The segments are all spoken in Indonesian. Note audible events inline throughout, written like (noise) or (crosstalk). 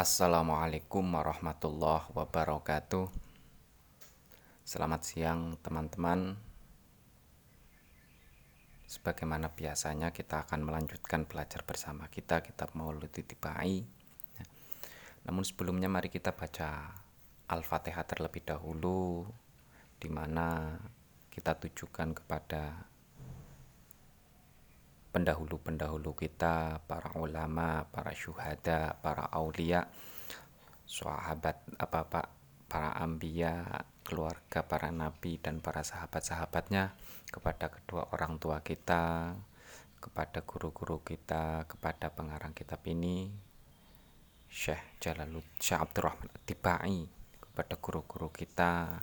Assalamualaikum warahmatullahi wabarakatuh. Selamat siang, teman-teman. Sebagaimana biasanya, kita akan melanjutkan belajar bersama kita kitab Maulid Tibai. Namun sebelumnya mari kita baca Al-Fatihah terlebih dahulu di mana kita tujukan kepada pendahulu-pendahulu kita, para ulama, para syuhada, para aulia, sahabat apa pak, para ambia, keluarga para nabi dan para sahabat-sahabatnya, kepada kedua orang tua kita, kepada guru-guru kita, kepada pengarang kitab ini, Syekh Jalaluddin Syekh Abdurrahman Tibai, kepada guru-guru kita,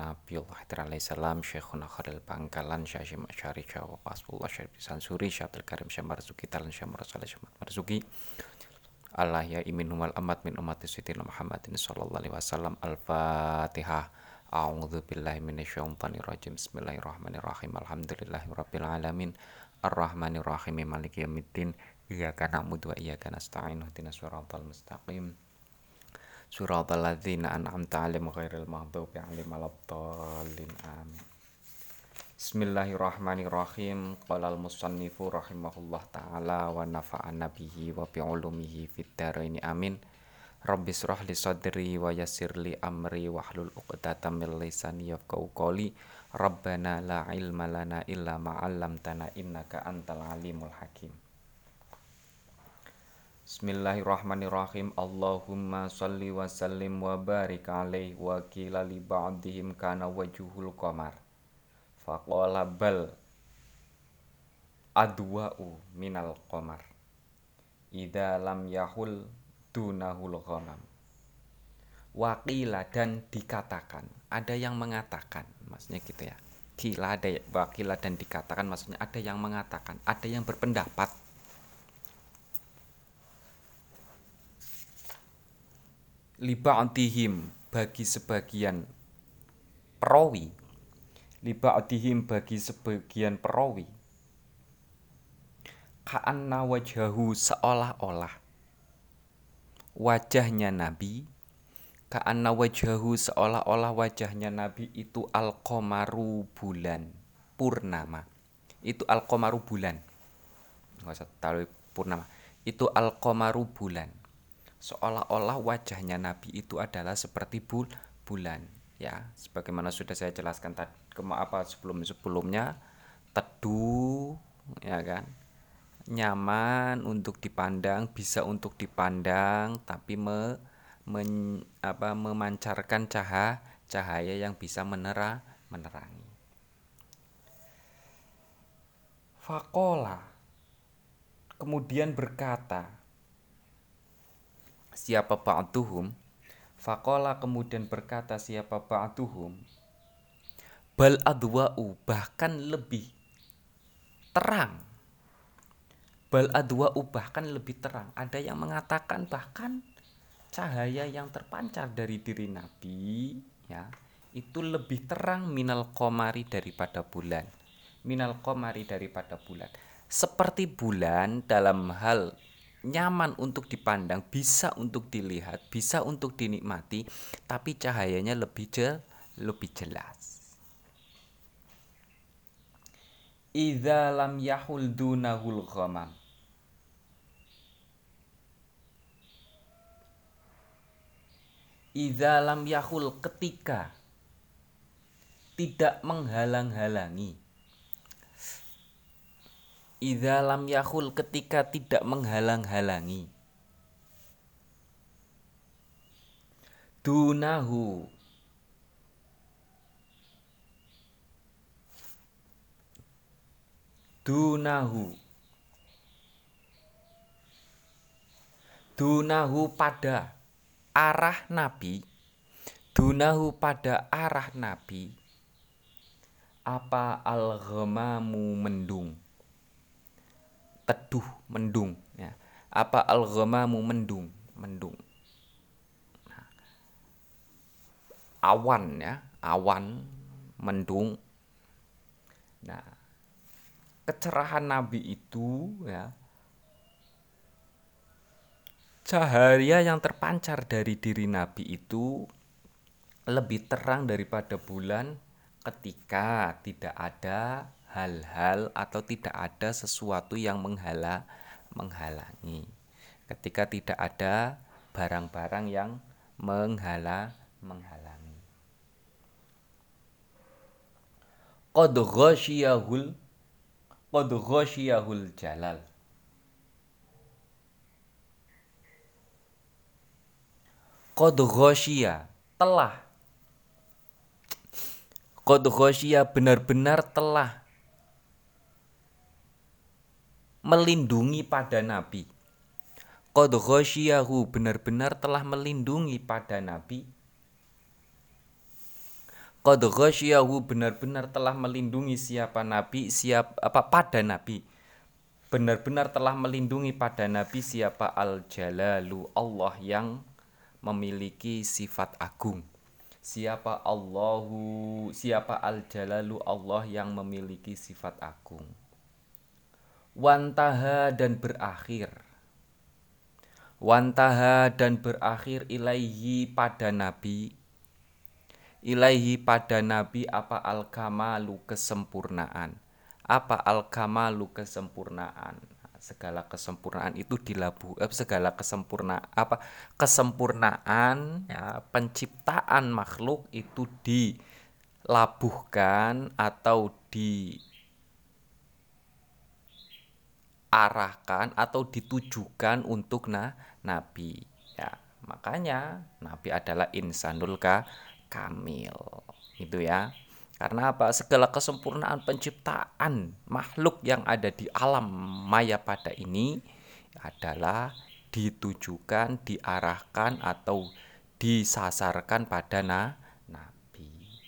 Nabiullah Hidr alaihissalam Syekhuna Khalil Bangkalan Syekh Masyari Jawa Pasbullah Syekh Sansuri Syekh Karim Syekh Marzuki Talan Syekh Mursalih Syekh Marzuki Allah ya imin humal amat min umat Sayyidina Muhammadin sallallahu alaihi wasallam Al-Fatihah. A'udzu billahi minasyaitonir rajim. Bismillahirrahmanirrahim. Alhamdulillahirabbil alamin. Arrahmanir rahim Maliki yaumiddin. Iyyaka na'budu wa iyyaka nasta'in. Ihdinas siratal mustaqim Suratul ladzina an'amta 'alaihim ghairil maghdubi 'alaihim waladdallin amin. Bismillahirrahmanirrahim. Qala al-musannifu rahimahullah ta'ala wa nafa'ana wa bi'ulumihi fid dharain amin. Rabbi surah li sadri wa yassir li amri wa hlul uqdatam min lisani yafqahu qawli. Rabbana la ilma lana illa ma 'allamtana innaka antal alimul hakim Bismillahirrahmanirrahim. Allahumma salli wa sallim wa barik alaih wa kila li ba'dihim kana wajuhul qamar. Faqala bal adwa'u minal qamar Ida lam yahul dunahul ghamam. Wakila dan dikatakan Ada yang mengatakan Maksudnya gitu ya. Kila ada wakila dan dikatakan Maksudnya ada yang mengatakan Ada yang berpendapat liba'dihim bagi sebagian perawi. Liba'dihim bagi sebagian perawi. Ka'anna wajahu seolah-olah. Wajahnya nabi. Ka'anna wajahu seolah-olah wajahnya nabi itu al-qamaru bulan purnama. Itu al-qamaru bulan. Nggak usah tahu purnama. Itu al-qamaru bulan seolah-olah wajahnya Nabi itu adalah seperti bul bulan ya. Sebagaimana sudah saya jelaskan tadi apa sebelum sebelumnya teduh ya kan? Nyaman untuk dipandang bisa untuk dipandang tapi me, men, apa, memancarkan cahaya cahaya yang bisa menera menerangi. Fakola. Kemudian berkata siapa ba'duhum? Fakola kemudian berkata siapa ba'duhum? Bal adwa'u bahkan lebih terang. Bal adwa'u bahkan lebih terang. Ada yang mengatakan bahkan cahaya yang terpancar dari diri Nabi ya itu lebih terang minal komari daripada bulan. Minal komari daripada bulan. Seperti bulan dalam hal nyaman untuk dipandang, bisa untuk dilihat, bisa untuk dinikmati, tapi cahayanya lebih jel, lebih jelas. Idza lam yahul dunahul ghamam. Idza lam yahul ketika tidak menghalang-halangi Idza lam yahul ketika tidak menghalang-halangi. Dunahu. Dunahu. Dunahu pada arah Nabi. Dunahu pada arah Nabi. Apa al-ghamamu mendung teduh mendung ya. Apa al ghamamu mendung? Mendung. Nah, awan ya. Awan mendung. Nah. Kecerahan nabi itu ya. Cahaya yang terpancar dari diri Nabi itu lebih terang daripada bulan ketika tidak ada hal-hal atau tidak ada sesuatu yang menghala menghalangi. Ketika tidak ada barang-barang yang menghala menghalangi. Qad ghasyiyahul qad jalal. Qad telah Qad benar-benar telah melindungi pada Nabi. Qad benar-benar telah melindungi pada Nabi. Qad benar-benar telah melindungi siapa Nabi, siapa apa pada Nabi. Benar-benar telah melindungi pada Nabi siapa Al-Jalalu Allah yang memiliki sifat agung. Siapa Allahu, siapa Al-Jalalu Allah yang memiliki sifat agung wantaha dan berakhir. Wantaha dan berakhir ilaihi pada nabi. Ilaihi pada nabi apa al kamalu kesempurnaan? Apa al kamalu kesempurnaan? Segala kesempurnaan itu dilabu eh, segala kesempurna apa kesempurnaan ya penciptaan makhluk itu dilabuhkan atau di diarahkan atau ditujukan untuk na nabi. Ya makanya nabi adalah insanul ka kamil. Itu ya. Karena apa? Segala kesempurnaan penciptaan makhluk yang ada di alam maya pada ini adalah ditujukan diarahkan atau disasarkan pada na nabi.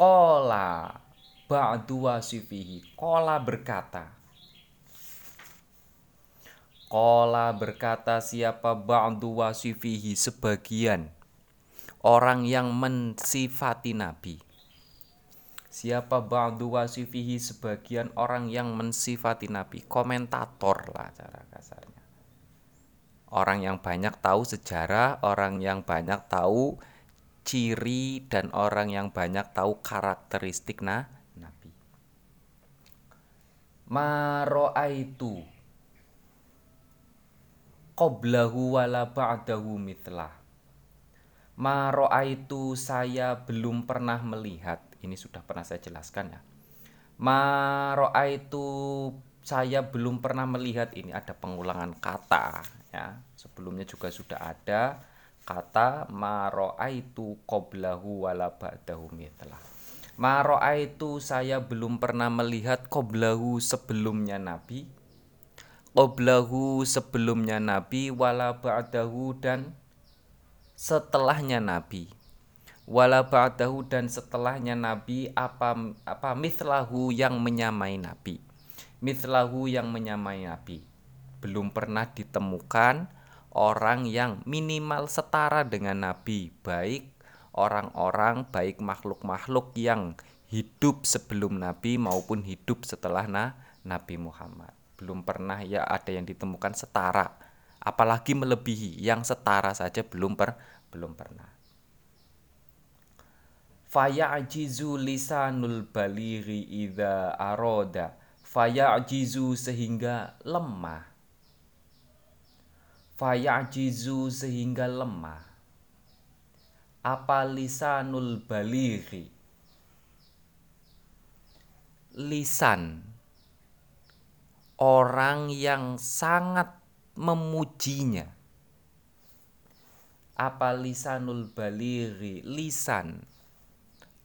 Kola ba'du wasifihi. Kola berkata. Kola berkata siapa ba'du wasifihi sebagian orang yang mensifati Nabi. Siapa ba'du wasifihi sebagian orang yang mensifati Nabi. Komentator lah cara kasarnya. Orang yang banyak tahu sejarah, orang yang banyak tahu ciri dan orang yang banyak tahu karakteristik nah maro'aitu qoblahu wala ba'dahu mitlah maro'aitu saya belum pernah melihat. Ini sudah pernah saya jelaskan ya. Maro'aitu saya belum pernah melihat. Ini ada pengulangan kata ya. Sebelumnya juga sudah ada kata maro'aitu qoblahu wala ba'dahu mitlah Maro'a itu saya belum pernah melihat Qoblahu sebelumnya Nabi. Qoblahu sebelumnya Nabi Wala ba'dahu dan setelahnya Nabi. Wala ba'dahu dan setelahnya Nabi Apa apa mislahu yang menyamai Nabi? Mislahu yang menyamai Nabi. Belum pernah ditemukan orang yang minimal setara dengan Nabi Baik orang-orang baik makhluk-makhluk yang hidup sebelum Nabi maupun hidup setelah na Nabi Muhammad. Belum pernah ya ada yang ditemukan setara, apalagi melebihi yang setara saja belum per belum pernah. Faya'jizu lisanul baliri idza aroda Faya'jizu sehingga lemah Faya'jizu sehingga lemah apa lisanul balighi? Lisan. Orang yang sangat memujinya. Apa lisanul balighi? Lisan.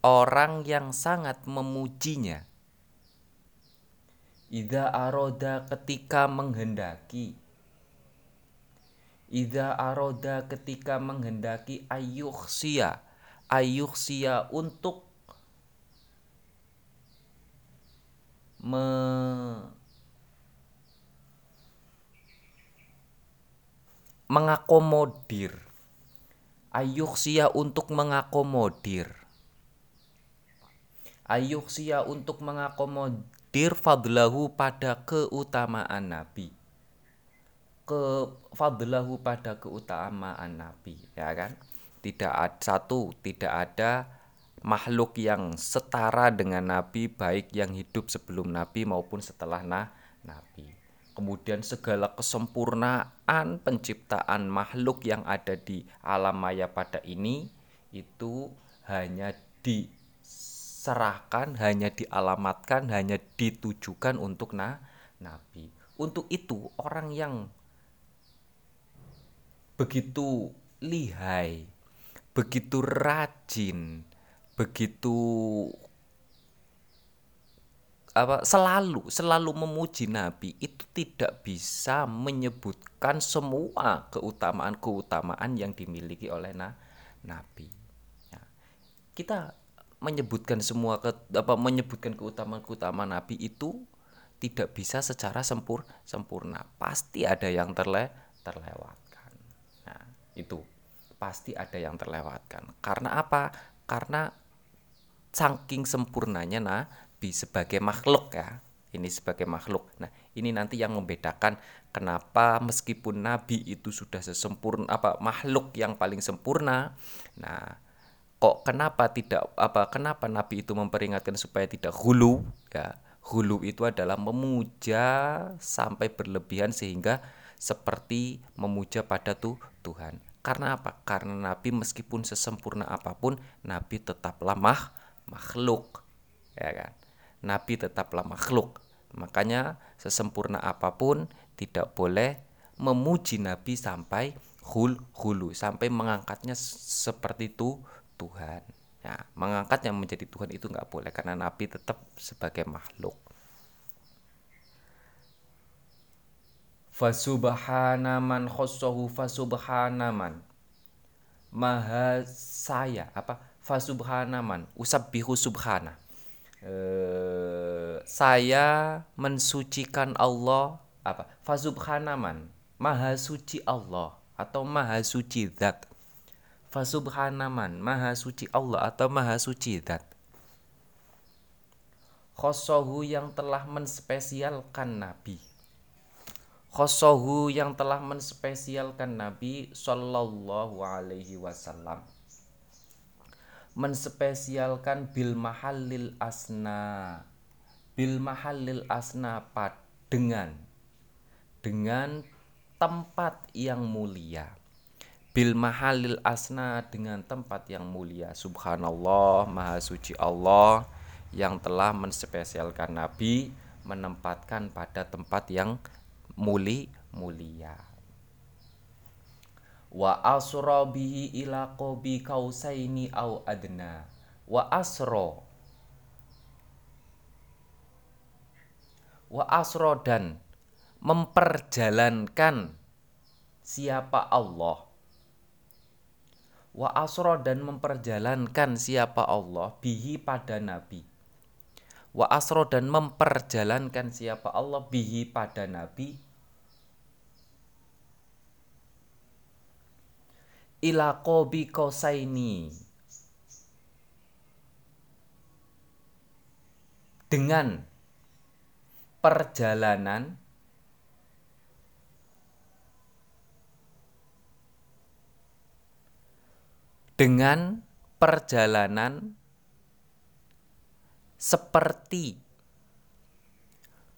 Orang yang sangat memujinya. Ida aroda ketika menghendaki Ida aroda ketika menghendaki ayuhsia ayuhsia untuk me mengakomodir. Ayuhsia untuk mengakomodir. Ayuhsia untuk mengakomodir fadlahu pada keutamaan Nabi ke fadlahu pada keutamaan Nabi ya kan? Tidak ada satu tidak ada makhluk yang setara dengan Nabi baik yang hidup sebelum Nabi maupun setelah nah, Nabi. Kemudian segala kesempurnaan penciptaan makhluk yang ada di alam maya pada ini itu hanya diserahkan hanya dialamatkan hanya ditujukan untuk nah, Nabi. Untuk itu orang yang begitu lihai, begitu rajin, begitu apa selalu selalu memuji nabi itu tidak bisa menyebutkan semua keutamaan-keutamaan yang dimiliki oleh na, nabi. Ya. Kita menyebutkan semua ke, apa menyebutkan keutamaan-keutamaan nabi itu tidak bisa secara sempur sempurna. Pasti ada yang terle terlewat itu pasti ada yang terlewatkan. Karena apa? Karena saking sempurnanya Nabi sebagai makhluk ya ini sebagai makhluk. Nah ini nanti yang membedakan kenapa meskipun Nabi itu sudah sesempurna apa makhluk yang paling sempurna nah kok kenapa tidak apa kenapa Nabi itu memperingatkan supaya tidak hulu ya? Hulu itu adalah memuja sampai berlebihan sehingga seperti memuja pada tuh Tuhan. Karena apa? Karena Nabi meskipun sesempurna apa pun, Nabi tetaplah mah, makhluk. Ya kan? Nabi tetaplah makhluk. Makanya sesempurna apa pun tidak boleh memuji Nabi sampai hul hulu sampai mengangkatnya seperti itu Tuhan. Ya, mengangkat yang menjadi Tuhan itu nggak boleh karena Nabi tetap sebagai makhluk. Fasubhana man khossahu fasubhana man. Maha saya apa? Fasubhana man. Usabbihu subhana. Uh, saya mensucikan Allah apa? Fasubhana man. Maha suci Allah atau maha suci zat. Fasubhana man. Maha suci Allah atau maha suci zat. Khosohu yang telah menspesialkan Nabi khosohu yang telah menspesialkan Nabi Shallallahu Alaihi Wasallam. Menspesialkan bil mahallil asna. Bil mahallil asna pad dengan dengan tempat yang mulia. Bil mahallil asna dengan tempat yang mulia. Subhanallah maha suci Allah yang telah menspesialkan Nabi menempatkan pada tempat yang muli mulia. Wa asra bihi ila qabi kausaini au adna. Wa asro wa asro dan memperjalankan siapa Allah. Wa asro dan memperjalankan siapa Allah bihi pada nabi. Wa asro dan memperjalankan siapa Allah bihi pada Nabi ila qobi kosaini. Dengan perjalanan dengan perjalanan seperti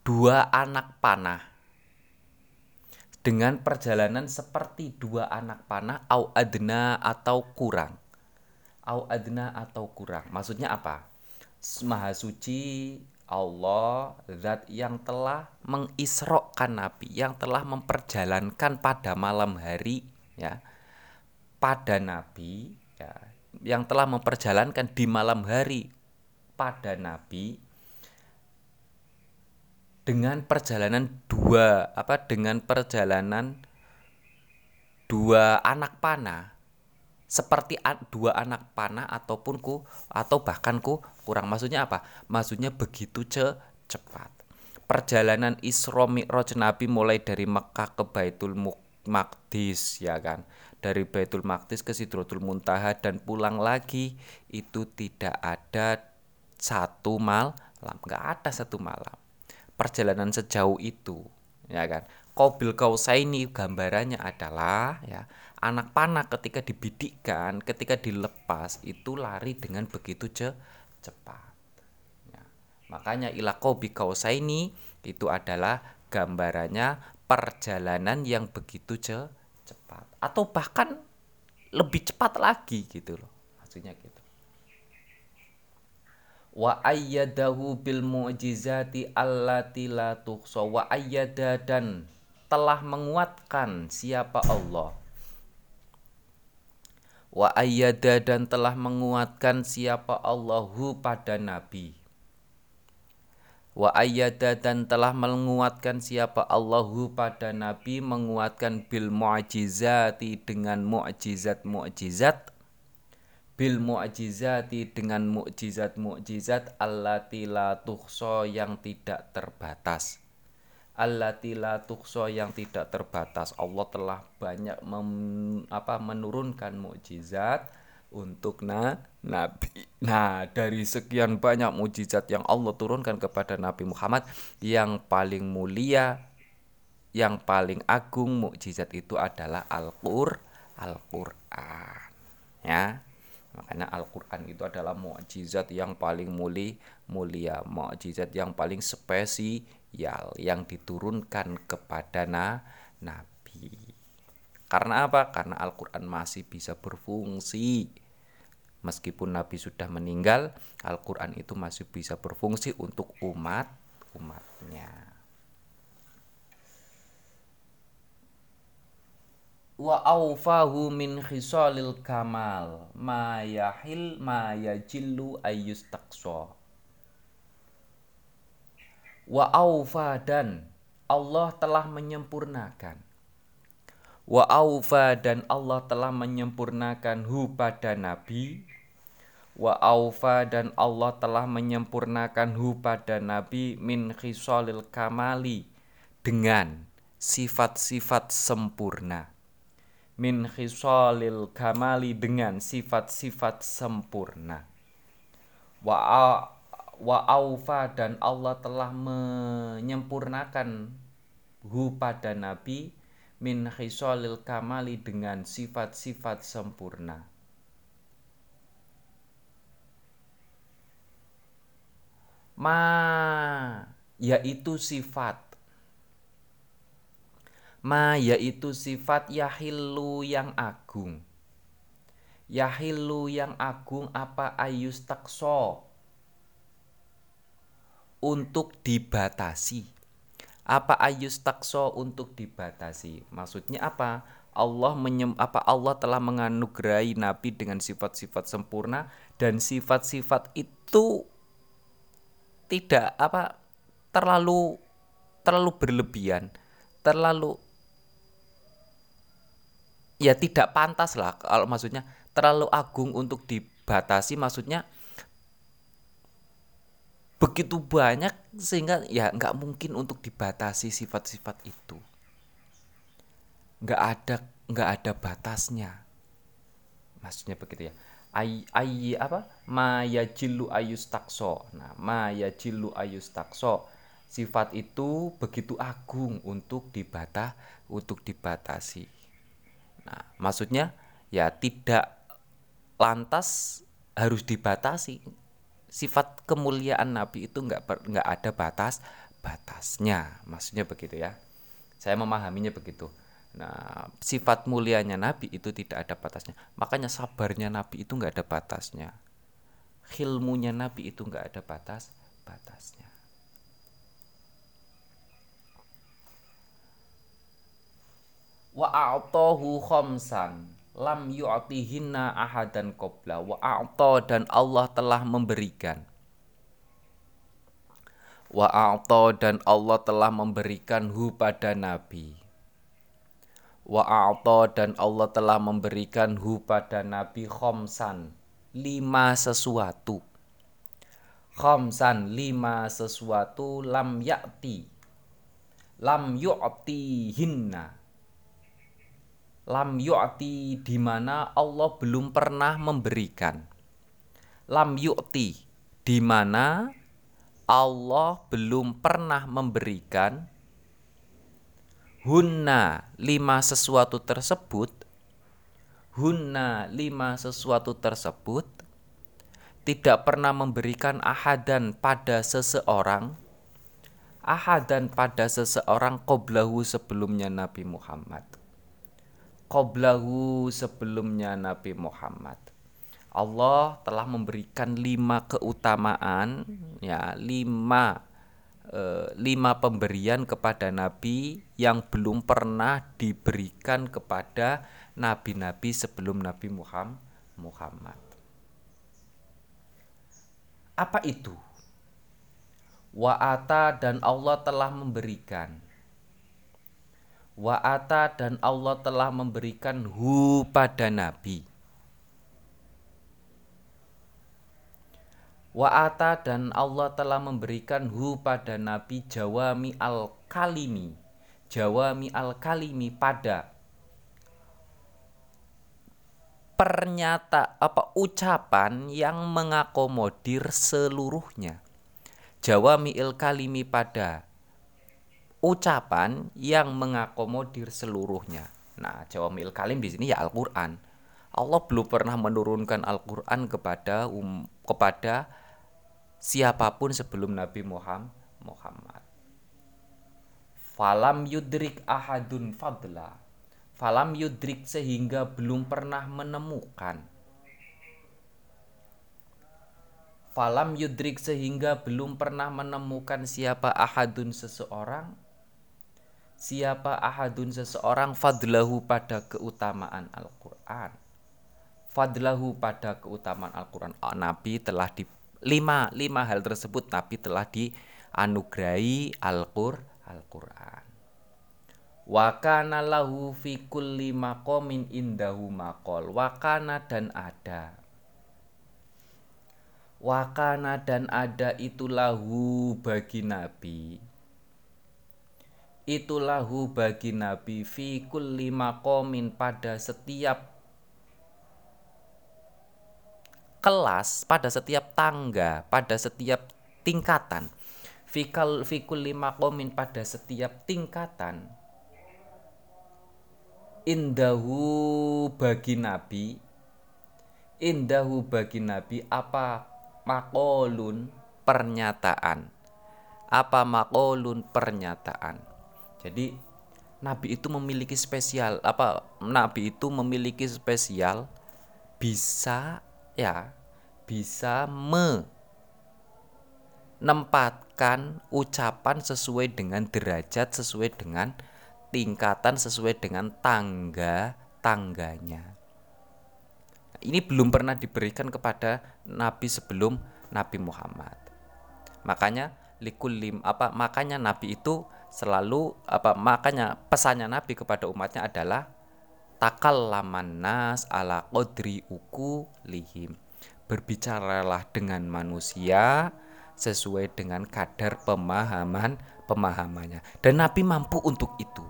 dua anak panah dengan perjalanan seperti dua anak panah au adna atau kurang. Au adna atau kurang. Maksudnya apa? Maha suci Allah zat yang telah mengisrokan nabi yang telah memperjalankan pada malam hari ya pada nabi ya yang telah memperjalankan di malam hari pada Nabi dengan perjalanan dua apa dengan perjalanan dua anak panah. Seperti dua anak panah ataupun ku atau bahkan ku kurang. Maksudnya apa? Maksudnya begitu ce cepat. Perjalanan Isra Mi'raj Nabi mulai dari Mekah ke Baitul Maqdis ya kan? Dari Baitul Maqdis ke Sidratul Muntaha dan pulang lagi itu tidak ada satu malam nggak ada satu malam perjalanan sejauh itu ya kan Qabil kausaini gambarannya adalah ya anak panah ketika dibidikkan, ketika dilepas itu lari dengan begitu ce cepat. Ya. Makanya ila qabi kausaini itu adalah gambarannya perjalanan yang begitu ce cepat atau bahkan lebih cepat lagi gitu loh. Maksudnya gitu wa ayyadahu bil mu'jizati allati la tuhsa wa ayyada dan telah menguatkan siapa Allah. Wa ayyada dan telah menguatkan siapa Allahu pada nabi. Wa ayyada dan telah menguatkan siapa Allahu pada nabi menguatkan bil mu'jizati dengan mu'jizat mu'jizat bil mu'jizati dengan mukjizat-mukjizat allati la tuhso yang tidak terbatas. Allati la tuhso yang tidak terbatas. Allah telah banyak mem, apa menurunkan mukjizat untuk na nabi. Nah, dari sekian banyak mukjizat yang Allah turunkan kepada Nabi Muhammad, yang paling mulia, yang paling agung mukjizat itu adalah Al-Qur, Al-Qur'an. Ya. Makanya Al-Quran itu adalah mukjizat yang paling muli, mulia, mukjizat yang paling spesial yang diturunkan kepada na, Nabi. Karena apa? Karena Al-Quran masih bisa berfungsi. Meskipun Nabi sudah meninggal, Al-Quran itu masih bisa berfungsi untuk umat-umatnya. Wa aufahu min khisalil kamal ma yahil ma yajillu ayyustaqsa wa aufa dan Allah telah menyempurnakan. Wa aufa dan Allah telah menyempurnakan hu pada nabi. Wa aufa dan Allah telah menyempurnakan hu pada nabi min khisalil kamali dengan sifat-sifat sempurna min khisalil kamali dengan sifat-sifat sempurna. Wa wa aufa dan Allah telah menyempurnakan hu pada nabi min khisalil kamali dengan sifat-sifat sempurna. Ma yaitu sifat ma yaitu sifat yahilu yang agung. Yahilu yang agung apa ayus takso untuk dibatasi. Apa ayus takso untuk dibatasi? Maksudnya apa? Allah menyem, apa Allah telah menganugerahi nabi dengan sifat-sifat sempurna dan sifat-sifat itu tidak apa terlalu terlalu berlebihan terlalu ya tidak pantas lah kalau maksudnya terlalu agung untuk dibatasi maksudnya begitu banyak sehingga ya nggak mungkin untuk dibatasi sifat-sifat itu. Nggak ada nggak ada batasnya. Maksudnya begitu ya. Ay, ay apa? Maya jilu ayus takso nah maya jilu ayus takso sifat itu begitu agung untuk dibatah untuk dibatasi Nah, maksudnya ya tidak lantas harus dibatasi. Sifat kemuliaan Nabi itu nggak nggak ada batas batasnya. Maksudnya begitu ya. Saya memahaminya begitu. Nah, sifat mulianya Nabi itu tidak ada batasnya. Makanya sabarnya Nabi itu nggak ada batasnya. Hilmunya Nabi itu nggak ada batas batasnya. Wa a'tahu khamsan lam yu'tihinna ahadan qabla. Wa a'ta dan Allah telah memberikan. Wa a'ta dan Allah telah memberikan hu pada nabi. Wa a'ta dan Allah telah memberikan hu pada nabi khamsan lima sesuatu. Khamsan lima sesuatu lam ya'ti lam yu'tihinna lam yu'ti di mana Allah belum pernah memberikan. Lam yu'ti di mana Allah belum pernah memberikan. Hunna lima sesuatu tersebut. Hunna lima sesuatu tersebut tidak pernah memberikan ahadan pada seseorang. Ahadan pada seseorang qoblahu sebelumnya Nabi Muhammad qoblahu sebelumnya Nabi Muhammad Allah telah memberikan lima keutamaan ya lima Eh, lima pemberian kepada Nabi yang belum pernah diberikan kepada nabi-nabi sebelum Nabi Muhammad. Apa itu? Wa'ata dan Allah telah memberikan. Wa'ata dan Allah telah memberikan hu pada Nabi. Wa'ata dan Allah telah memberikan hu pada Nabi Jawami al-Kalimi. Jawami al-Kalimi pada pernyataan apa ucapan yang mengakomodir seluruhnya. Jawami al-Kalimi pada ucapan yang mengakomodir seluruhnya Nah Jawami al-Kalim di sini ya Al-Quran Allah belum pernah menurunkan Al-Quran kepada um, kepada siapa pun sebelum Nabi Muhammad. Falam yudrik ahadun fadla. Falam yudrik sehingga belum pernah menemukan. Falam yudrik sehingga belum pernah menemukan siapa ahadun seseorang siapa ahadun seseorang fadlahu pada keutamaan Al-Quran fadlahu pada keutamaan Al-Quran Nabi telah di lima lima hal tersebut Nabi telah dianugerahi Al-Qur Al-Qur'an. Wa kana lahu fi kulli maqamin indahu maqal. Wa kana dan ada. Wa kana dan ada itu lahu bagi Nabi. Itu lahu bagi Nabi fi kulli maqamin pada setiap kelas, pada setiap tangga, pada setiap tingkatan. Fikal fikul lima komin pada setiap tingkatan. Indahu bagi Nabi Indahu bagi Nabi apa makolun pernyataan Apa makolun pernyataan Jadi Nabi itu memiliki spesial apa Nabi itu memiliki spesial bisa ya bisa menempatkan ucapan sesuai dengan derajat sesuai dengan tingkatan sesuai dengan tangga tangganya. Ini belum pernah diberikan kepada nabi sebelum Nabi Muhammad. Makanya likulim apa makanya nabi itu selalu apa makanya pesannya nabi kepada umatnya adalah takallaman nas ala qadri uku lihim. Berbicaralah dengan manusia sesuai dengan kadar pemahaman pemahamannya. Dan Nabi mampu untuk itu.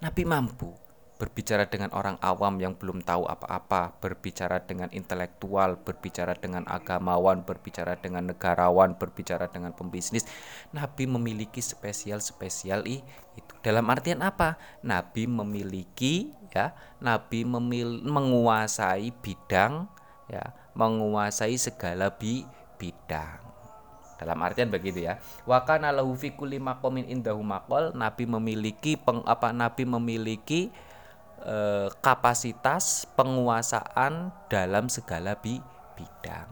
Nabi mampu berbicara dengan orang awam yang belum tahu apa-apa, berbicara dengan intelektual, berbicara dengan agamawan, berbicara dengan negarawan, berbicara dengan pembisnis. Nabi memiliki spesial-spesial itu. Dalam artian apa? Nabi memiliki ya, Nabi memil menguasai bidang ya, menguasai segala bi bidang. Dalam artian begitu ya. Wa kana lahu fi kulli Nabi memiliki peng, apa Nabi memiliki eh, kapasitas penguasaan dalam segala bi bidang.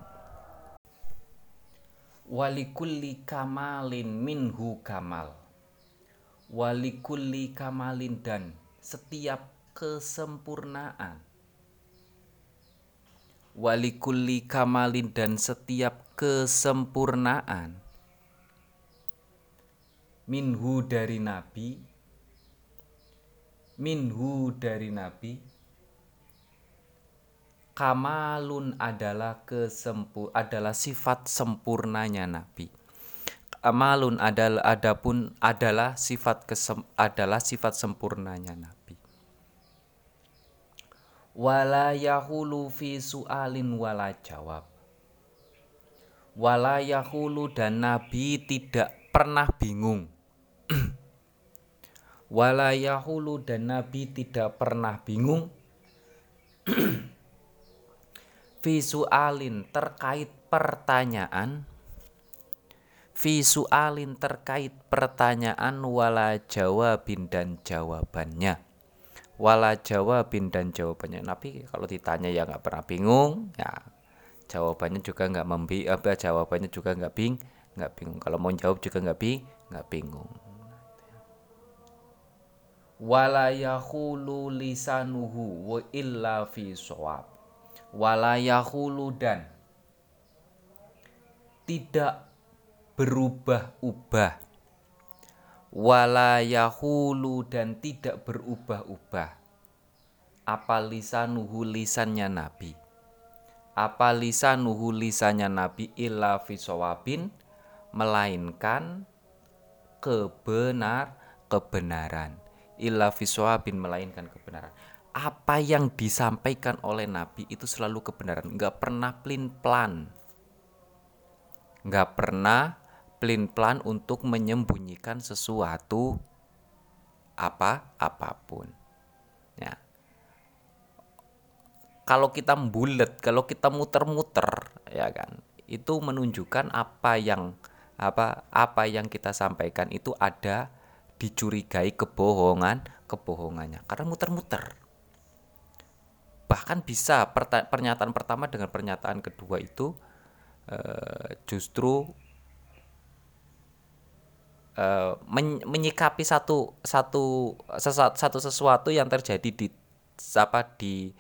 Walikulli kamalin minhu kamal. Walikulli kamalin dan setiap kesempurnaan. Walikulli kamalin dan setiap kesempurnaan minhu dari nabi minhu dari Nabi kamalun adalah kesempur adalah sifat sempurnanya Nabi. Kamalun adalah adapun adalah sifat kesem, adalah sifat sempurnanya Nabi. Wala yahulu fi sualin wala jawab. Wala yahulu dan Nabi tidak pernah bingung (clears throat) wala yahulu dan Nabi tidak pernah bingung. (clears throat) Visualin terkait pertanyaan. Visualin terkait pertanyaan wala jawabin dan jawabannya. Wala jawabin dan jawabannya. Nabi kalau ditanya ya nggak pernah bingung. Ya jawabannya juga nggak membi apa jawabannya juga nggak bing nggak bingung. Kalau mau jawab juga nggak bing nggak bingung wala yahulu lisanuhu wa illa fi shawab. Wala yahulu dan tidak berubah-ubah wala yahulu dan tidak berubah-ubah apa lisanuhu lisannya nabi? Apa lisanuhu lisannya nabi illa fisawabin melainkan kebenar kebenaran illa fisawabin melainkan kebenaran apa yang disampaikan oleh nabi itu selalu kebenaran nggak pernah plin plan nggak pernah plin-plan untuk menyembunyikan sesuatu apa apa pun. Ya. Kalau kita bulat, kalau kita muter-muter, ya kan, itu menunjukkan apa yang apa apa yang kita sampaikan itu ada dicurigai kebohongan kebohongannya. Karena muter-muter. Bahkan bisa pernyataan pertama dengan pernyataan kedua itu eh, justru uh, men menyikapi satu satu satu sesuatu yang terjadi di apa di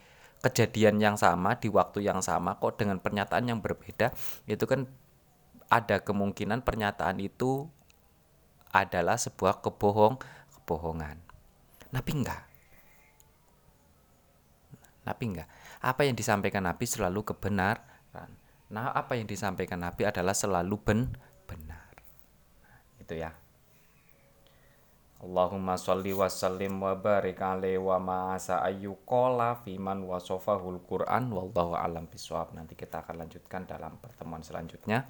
kejadian yang sama di waktu yang sama kok dengan pernyataan yang berbeda itu kan ada kemungkinan pernyataan itu adalah sebuah kebohong kebohongan. Nabi enggak. Nabi enggak. Apa yang disampaikan Nabi selalu kebenaran. Nah apa yang disampaikan Nabi adalah selalu ben benar. Itu ya. Allahumma sholli wa sallim wa barik alaihi wa ma'asa ayyukola fiman wasofahul Qur'an. Wallahu alam biswab nanti kita akan lanjutkan dalam pertemuan selanjutnya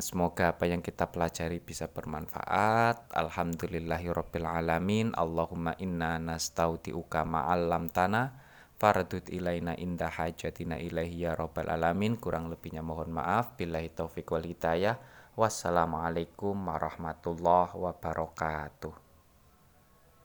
Semoga apa yang kita pelajari bisa bermanfaat. Alhamdulillahirabbil alamin. Allahumma inna nastaudiuka ma'allam tanah Faradut ilaina indah hajatina ilaihi ya rabbal alamin. Kurang lebihnya mohon maaf. Billahi taufiq wal hidayah. Wassalamualaikum warahmatullahi wabarakatuh.